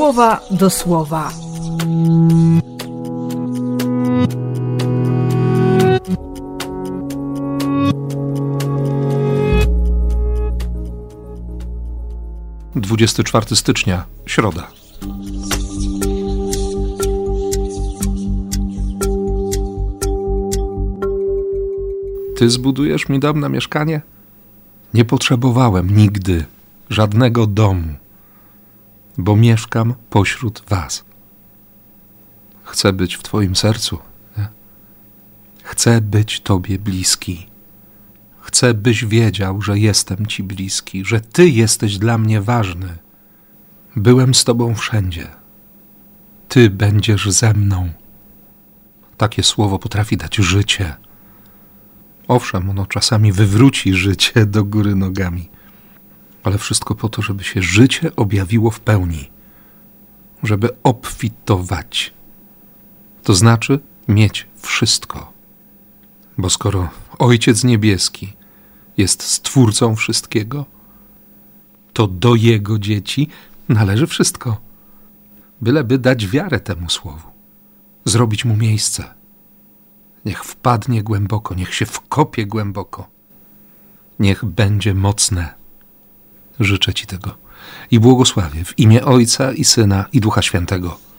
słowa do słowa. Dwudziesty czwarty stycznia, środa. Ty zbudujesz mi dom mieszkanie? Nie potrzebowałem nigdy żadnego domu, bo mieszkam pośród Was. Chcę być w Twoim sercu. Nie? Chcę być Tobie bliski. Chcę, byś wiedział, że jestem Ci bliski, że Ty jesteś dla mnie ważny. Byłem z Tobą wszędzie. Ty będziesz ze mną. Takie słowo potrafi dać życie. Owszem, ono czasami wywróci życie do góry nogami, ale wszystko po to, żeby się życie objawiło w pełni, żeby obfitować. To znaczy mieć wszystko. Bo skoro Ojciec Niebieski jest stwórcą wszystkiego, to do Jego dzieci należy wszystko. Byleby dać wiarę temu słowu, zrobić mu miejsce Niech wpadnie głęboko, niech się wkopie głęboko. Niech będzie mocne. Życzę Ci tego i błogosławię w imię Ojca i Syna i Ducha Świętego.